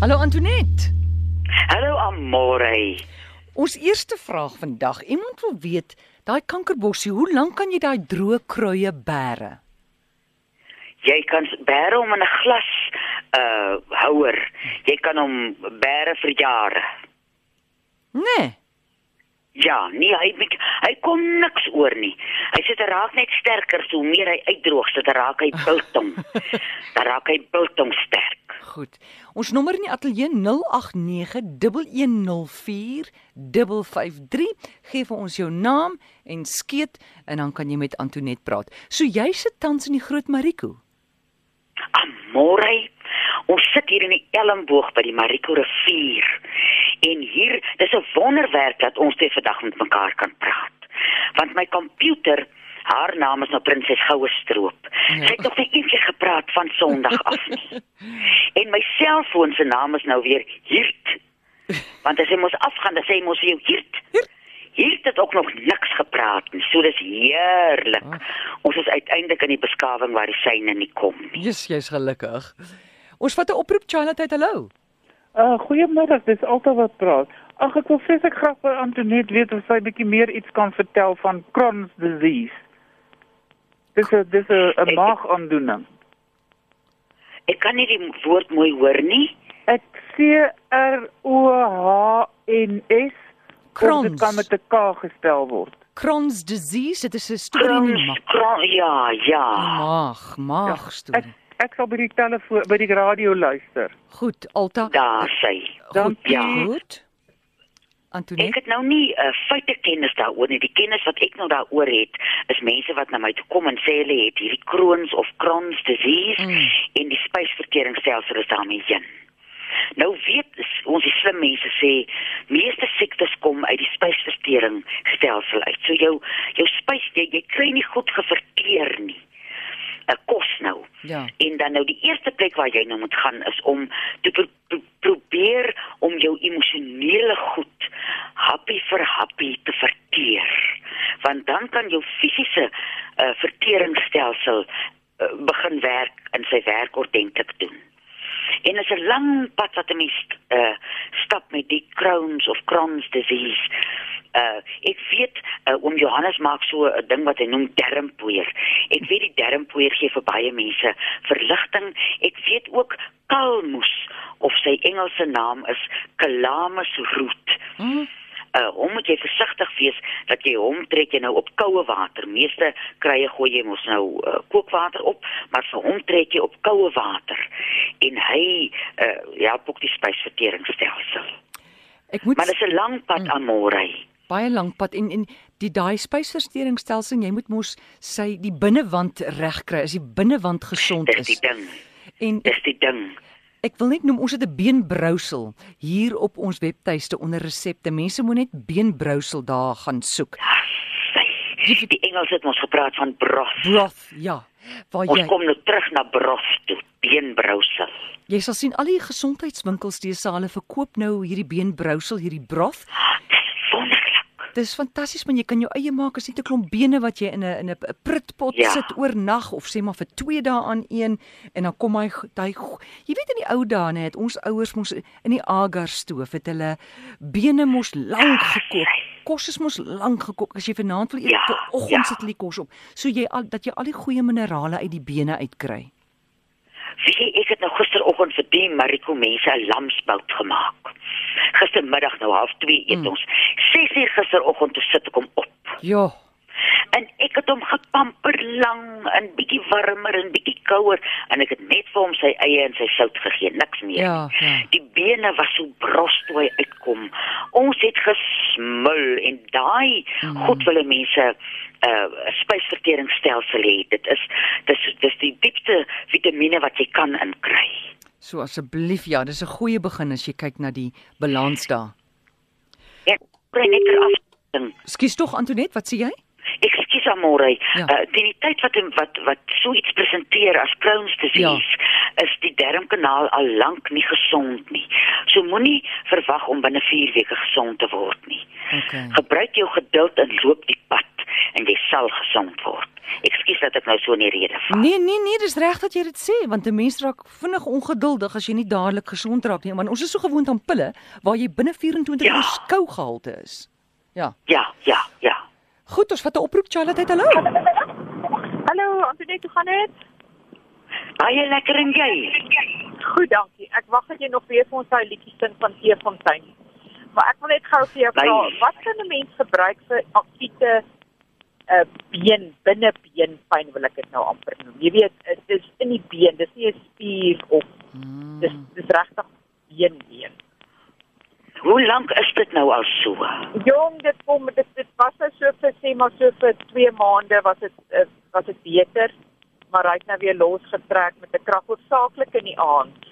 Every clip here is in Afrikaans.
Hallo Antoinette. Hallo Amore. Ons eerste vraag vandag. Iemand wil weet, daai kankerbossie, hoe lank kan jy daai droë kruie bære? Jy kan bære om in 'n glas uh houer. Jy kan hom bære vir jare. Nee. Ja, nee, hy hy kom niks oor nie. Hy sit raak net sterker so meer hy uitdroog, sit raak hy biltong. Dan raak hy biltong sterk. Goed. Ons nommer in die ateljee 0891104553. Gee vir ons jou naam en skeet en dan kan jy met Antoinette praat. So jy sit tans in die Groot Mariko. Amore. Ons sit hier in die Elmboog by die Mariko rivier. En hier, dis 'n wonderwerk dat ons te vandag met mekaar kan praat. Want my komputer Haar naam is nou Prinses Goue Stroop. Ja. Sy het nog nie eers gepraat van Sondag af nie. en my selfoon se naam is nou weer Hiert. Want as hy mos afgaan, dan sê hy mos vir jou Hiert. Hiert het ook nog niks gepraat nie. So dis heerlik. Oh. Ons is uiteindelik in die beskawing waar die syne nie kom nie. Jesus, jy's gelukkig. Ons vat 'n oproep Charlotte, hallo. Uh goeiemôre, dis altyd wat praat. Ag ek wil vreeslik graag by Antoinette weet of sy 'n bietjie meer iets kan vertel van Crohn's disease. Dis 'n dis 'n maagaandoening. Ek kan nie die woord mooi hoor nie. Ek C R O H N S. Crohn's. Dit kan met 'n K gespel word. Crohn's disease, dit is 'n storie nie maar. Crohn's, ja, ja. Maag, maag ja, storie. Ek, ek sal by die telefoon by die radio luister. Goed, Alta. Daar sê. Goed, ja. Goed. Antoinette? Ek het nou nie 'n uh, feite kennis daaroor nie. Die kennis wat ek nou daaroor het, is mense wat na my toe kom en sê hulle het hierdie Crohn's of Crohn's disease mm. en die spysverteringsstelsel is daarmee heen. Nou weet ons die slim mense sê meeste siektes kom uit die spysverteringsstelsel uit. So jou jou spys jy, jy kry nie goed geverteer nie. 'n kos nou. Ja. En dan nou die eerste plek waar jy nou moet gaan is om te pro pro probeer om jou emosionele goed happie vir happie te verteer. Want dan kan jou fisiese uh, verteringsstelsel uh, begin werk en sy werk ordentlik doen. En dit is 'n lang pad wat 'n mens uh, stap met die Crohn's of Crohn's disease uh ek weet uh, oom Johannes maak so 'n ding wat hy noem dermpoeier. Ek weet die dermpoeier gee vir baie mense verligting. Ek weet ook kalmoes of sy Engelse naam is calamus root. Mm. Uh hom moet jy versigtig wees dat jy hom trek jy nou op koue water. Meeste krye gooi jy mos nou uh, kookwater op, maar vir hom trek jy op koue water. En hy uh ja, ook die spysverteringsstelsel. Ek moet Maar dit is 'n lang pad mm. aan môre baie lank pad en en die daai spysverteringsstelsel jy moet mos sy die binnewand reg kry as die binnewand gesond is. Dis die ding. En dis die ding. Ek wil net noem ons het 'n beenbrousel hier op ons webtuiste onder resepte. Mense moet net beenbrousel daar gaan soek. Die, die Engels het ons gepraat van broth. Broth, ja. Waar jy Ons kom nou terug na broth toe, beenbrousel. Jy sal sien al die gesondheidswinkels die sale verkoop nou hierdie beenbrousel, hierdie broth. Dis fantasties want jy kan jou eie maak as jy 'n klomp bene wat jy in 'n in 'n pritpot ja. sit oornag of sê maar vir 2 dae aan een en dan kom hy hy jy weet in die ou dae net ons ouers mos in die agar stoof het hulle bene mos lank gekook. Kos is mos lank gekook as jy vanaand wil eet ja, vir oggend ja. sit hulle kos op. So jy al dat jy al die goeie minerale uit die bene uitkry. Wie ek het nou gisteroggend vir die Mariko mense 'n lamsbout gemaak. Gistermiddag nou half 2 eet mm. ons. 6 uur gisteroggend toe sit ek hom op. Ja. En ek het hom gepamper lang en bietjie warmer en bietjie kouer en ek het net vir hom sy eie en sy sout gegee, niks meer. Ja, ja. Die bene was so bros toe hy uitkom. Ons het gesmul en daai mm. goed wille mense uh spysverteringsstelsel het. Dit is dis dis die diepste vitamiene wat jy kan inkry. So asseblief ja, dis 'n goeie begin as jy kyk na die balans daar. Ja, bring net af. Skus tog Antoinette, wat sê jy? Ekskuus amore. Ja. Uh, die tyd wat wat wat so iets presenteer as Crohn's disease ja. is die darmkanaal al lank nie gesond nie. So moenie verwag om binne 4 weke gesond te word nie. Okay. Gebruik jou geduld en loop die pad. en jy sal gesond word. Ekskuus dat ek nou so in die rede val. Nee, nee, nee, dis reg dat jy dit sê want 'n mens raak vinnig ongeduldig as jy nie dadelik gesond raak nie, want ons is so gewoond aan pille waar jy binne 24 Ja. uur skou gehalte is. Ja. Ja, ja, ja. Goed, ons vat 'n oproep Charlotte uit. Hallo. Hallo, Antoinette, hoe gaan dit? Baie lekker en jy. Goed, dankie. Ek wag dat jy nog weer vir ons daai liedjie sing van Teefontein. Maar ek wil net gou vir jou vra, wat kan 'n mens gebruik vir akute uh been binnebeenpyn wil ek dit nou amper noem. Jy weet, dit is in die been, dis nie 'n spier of dis dis regtig beenbeen. Hoe lank is dit nou al so? Jong, dit kom dit dit was nou so vir sê maar so vir 2 maande was dit uh, was dit beter, maar hy het nou weer losgetrek met 'n krag hoofsaaklik in die aand.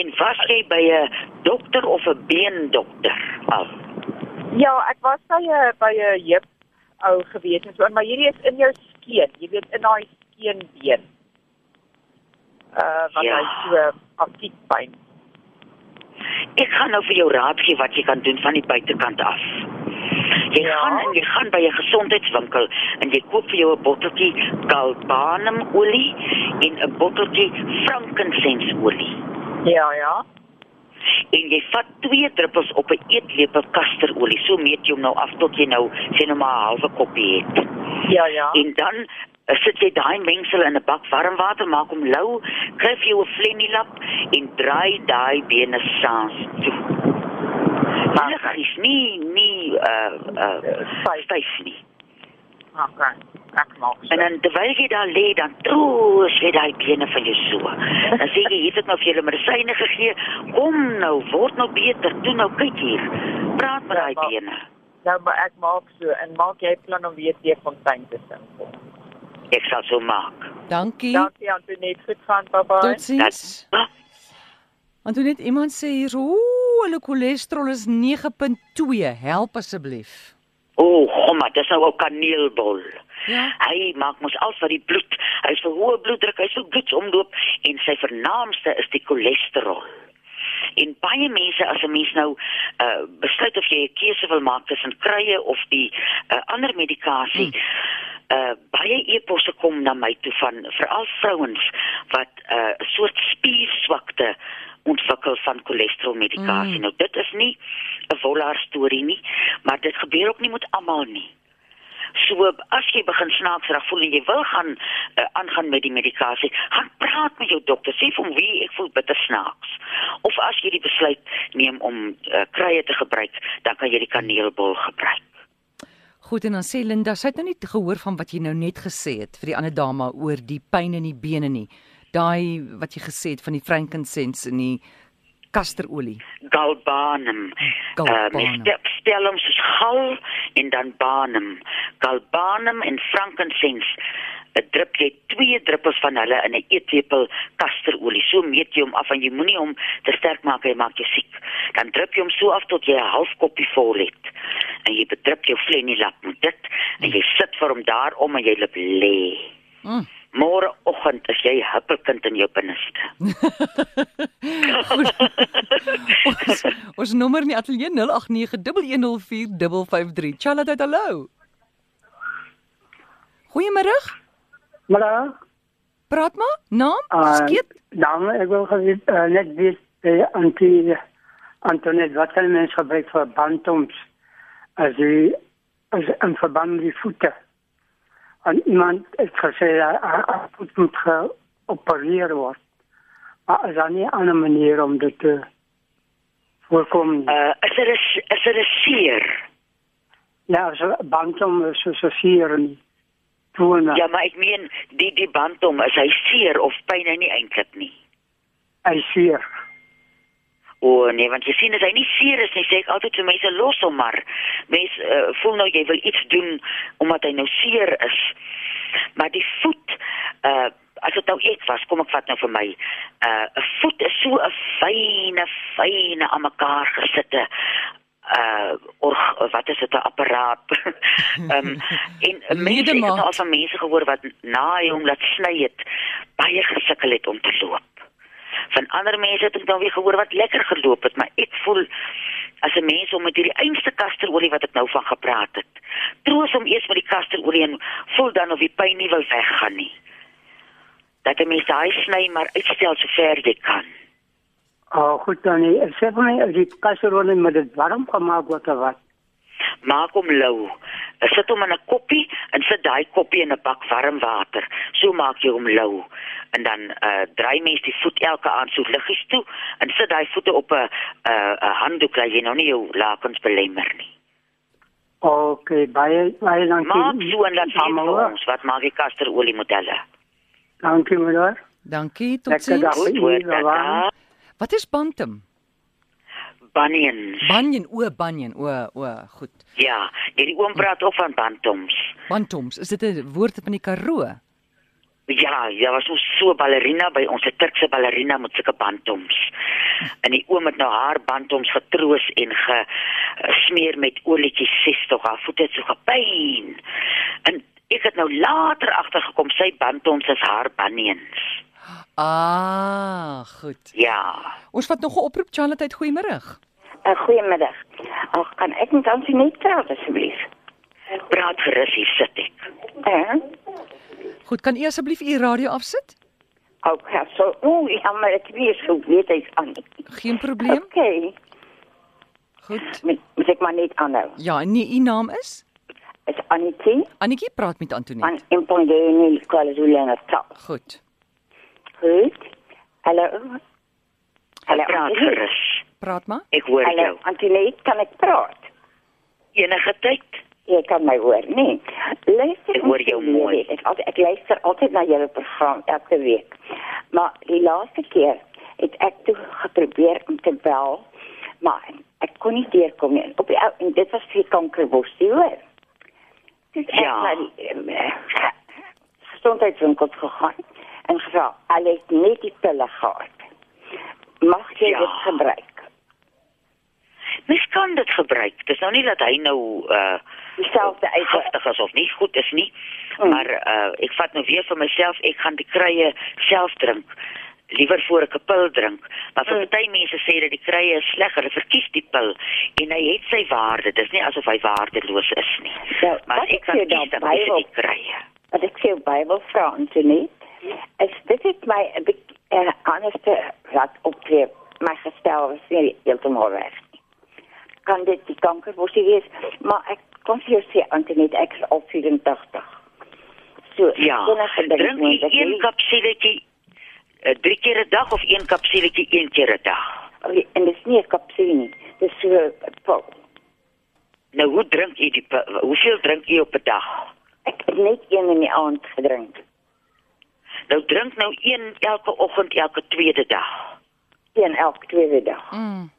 En was jy by 'n dokter of 'n beendokter al? Ja, ek was by 'n by 'n heup ou gewees en so, maar hierdie is in jou skeen, jy weet in daai skeenbeen. Uh wat Ja. hy so aktief pyn. Ek gaan nou vir jou raad gee wat jy kan doen van die buitekant af. Jy Ja. gaan en jy gaan by 'n gesondheidswinkel en jy koop vir jou 'n botteltjie galbanum-olie en 'n botteltjie frankincense-olie. Ja, ja. En jy vat twee druppels op 'n eetlepel kasterolie. So meet jy hom nou af tot jy nou sê nou maar 'n halwe koppie het. Ja, ja. En dan sit jy daai mengsel in 'n bak warm water, maak hom lou, kry vir jou 'n flenilap en draai daai bene saans toe. Hulle is nie nie uh uh Styf. nie. Okay. Ek maak. En dan terwyl jy daar lê, dan troos jy daai bene van jou so. Dan sê jy, hier het ek nou vir julle medisyne gegee. Kom nou, word nou beter. Doen nou kyk hier. Praat met Ja, daai maar- bene. Nou, maar ek maak so en maak jy plan om weer Teefontein te sing. Ek sal so maak. Dankie. Dankie Antoinette, goed gaan, bye bye. Totsiens. Dat, Antoinette, iemand sê hier, ooh, hulle cholesterol is 9.2. Help asseblief. o, oh, gomma, dis nou 'n kaneelbol. Ja. Hy maak mos al vir die bloed. Hy is vir hoë bloeddruk, hy sou bloed omloop en sy vernaamste is die cholesterol. En baie mense as 'n mens nou uh besluit of jy 'n keuse wil maak tussen krye of die uh, ander medikasie. Uh baie eposse kom na my toe van veral vrouens wat 'n uh, soort spierswakte ontwikkel van cholesterolmedikasie. Mm. Nou dit is nie 'n wollaar storie nie, maar dit gebeur ook nie met almal nie. So as jy begin snaaks raak voel en jy wil gaan uh, aangaan met die medikasie, gaan praat met jou dokter. Sê vir hom wie ek voel bitter snaaks. Of as jy die besluit neem om uh, krye te gebruik, dan kan jy die kaneelbol gebruik. Goed en dan sê Linda, sy het nou nie gehoor van wat jy nou net gesê het vir die ander dame oor die pyn in die bene nie. Daai wat jy gesê het van die frankincense en die kasterolie. Galbanum. Galbanum. Uh, stel, stel hom soos gal en dan banum. Galbanum en frankincense. 'n drup jy twee druppels van hulle in 'n eetlepel kasterolie. So meet jy hom af en jy moenie hom te sterk maak hy maak jou siek. Dan drup jy hom so af tot jy 'n half koppie vol het. En jy bedrup jou flenilap met dit en jy sit vir hom daar om en jy loop lê. Mm. Môreoggend is jy huppelkind in jou binneste. ons, ons nommer in die ateljee 0891104553. Charlotte, hallo. Goeiemôre. Maar Praat maar. Naam? uh, Skeet. dan ek wil geweet, uh, net weet uh, antie Antoinette wat kan mens gebruik vir bantoms as die as in verband met die voete. En iemand het gesê dat voet moet geopereer word. Maar is daar nie 'n ander manier om dit te voorkom? nie? Uh is dit 'n is dit 'n seer? Ja, so bantom is so so seer nie. Toe Ja, maar ek meen die die band om is hy seer of pyn hy nie eintlik nie. hy seer. O nee, want jy sien as hy nie seer is nie, sê ek altyd vir mense los hom maar. Mense uh, voel nou jy wil iets doen omdat hy nou seer is. Maar die voet uh as dit nou ek was, kom ek vat nou vir my. Uh 'n voet is so 'n fyne fyne aan mekaar gesitte uh org wat is dit 'n apparaat. Ehm um, en mense het nou al van mense gehoor wat na hom laat sny het baie gesukkel het om te loop. Van ander mense het ek nou weer gehoor wat lekker geloop het, maar ek voel as 'n mens om met hierdie einste kasterolie wat ek nou van gepraat het. Troos hom eers met die kasterolie en voel dan of die pyn nie wil weggaan nie. Dat 'n mens daai sny maar uitstel so ver jy kan. Oh, goed dan. sê vir my as die kasserole met dit warm gemaak of wat? Maak hom lou. Sit hom in 'n koppie en sit daai koppie in 'n bak warm water. So maak jy hom lou. En dan uh draai mens die voet elke aand so liggies toe en sit daai voete op 'n 'n 'n handdoek dat jy nou nie jou lakens belemmer nie. Okay, baie baie dankie. Maak so en laat sien ons wat maak die kasterolie modelle. Dankie meneer. Dankie, Lekker dag. Goeie, dat Lawan. daar Wat is bantam? Bunions. Banyan, o, banyan, o, o, goed. Ja, hierdie oom praat ook van bantams. Bantoms, is dit 'n woord van die Karoo? Ja, ja, was ons so ballerina by ons 'n Turkse ballerina met sulke bantams. En die oom het nou haar bantams getroos en gesmeer met olietjies ses tog haar voete het so gepyn. En ek het nou later agtergekom sy bantams is haar bunions. Ah, goed. Ja. Ons vat nog 'n oproep, Charlotte, goeiemôre. Uh, goeiemiddag. Ag, kan ek met Ansie net praat asseblief? Praat gerus hier sit ek. Eh? Goed, kan u asseblief u radio afsit? Ook ja, so, o, jammer, ek weet so weet ek aan. Geen probleem. Okay. Goed. Moet, moet ek maar net aanhou. Ja, en nee, u naam is? Is Anetjie Annetjie praat met Antoinette. van Impondeni KwaZulu-Natal. Goed. Goed. Hallo. Hallo. Praat gerus. Praat maar. Ek hoor Hallo, jou. Antoinette, kan ek praat? Enige tyd. Jy kan my hoor, nee. Luister. Ek hoor jou mooi. Ek, altyd- ek luister altyd na julle program elke week. Maar die laaste keer het ek toe geprobeer om te bel, maar ek kon nie deurkom nie. Op die ou en dit was vir kankerbos, jy hoor. Dis ek Ja. na die um, gesondheidswinkel gegaan en gevra, "Hulle het net die pille gehad. Mag jy Ja. dit gebruik?" Mens kan dit gebruik. Dis nou nie dat hy nou uh Dieselfde uit giftig is of nie goed is nie. Mm. Maar uh ek vat nou weer vir myself, ek gaan die krye self drink. Liewer voor ek 'n pil drink. Maar vir Mm. party mense sê dat die krye is sleg, hulle verkies die pil en hy het sy waarde. Dis nie asof hy waardeloos is nie. Nou, Maar wat ek ek kan kies dan is wil- die krye. wat ek sê Bybel vra Antonie is dit het my 'n bietjie uh, anders te laat optree my gestel was nie heeltemal reg kan dit die kankerbossie wees maar ek kon vir jou sê Antonie ek is al 84 so Ja. Drink moet jy een kapsuletjie uh, drie keer 'n dag of een kapsuletjie een keer 'n dag? Okay, en dit is nie 'n kapsule nie dis so 'n pil Nou hoe drink jy die? Hoeveel drink jy op 'n dag? ek het net een in die aand gedrink Nou drink nou een elke oggend elke tweede dag. een elke tweede dag Mm.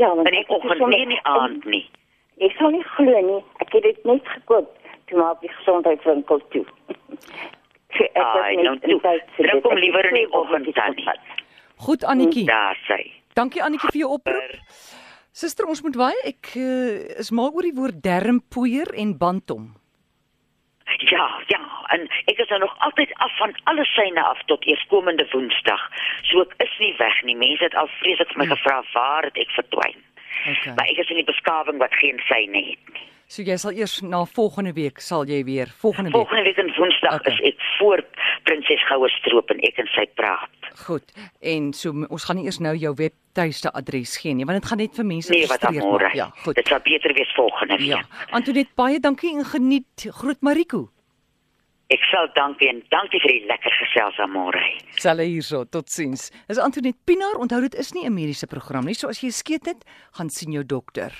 Ja want In die ek het oggend sommer- nie in die aand nie. Ek sal nie glo nie. Ek het dit net gekoop toe maar op die gesondheidswinkel toe. So, Ai, net nou toe. Drink dit. hom liewer in die oggend dan nie. Goed Annetjie. Daar sê. Dankie Annetjie vir jou oproep. Suster, ons moet baie ek uh, is mal oor die woord dermpoeier en bantom. Ja, ja, en ek is nou nog altyd af van alle syne af tot eerskomende Woensdag. So ek is nie weg nie. Mense het al vreeslik vir my gevra waar het ek verdwyn. Okay. Maar ek is in die beskawing wat geen syne het nie. So jy sal eers na volgende week sal jy weer volgende week. Volgende week in Woensdag Okay. is ek voor Prinses Goue Stroop en ek en sy praat. Goed. En so ons gaan nie eers nou jou webtuiste adres gee nie, want dit gaan net vir mense Nee, amore. maak. Ja, goed. Dit sal beter wees volgende week. Ja. Antoinette, baie dankie en geniet groet Mariko. Ek sal dankie en dankie vir die lekker gesels amore. Selle hierso, totsiens. Is Antoinette Pinaar, onthou dit is nie 'n mediese program nie, so as jy skeet het, gaan sien jou dokter.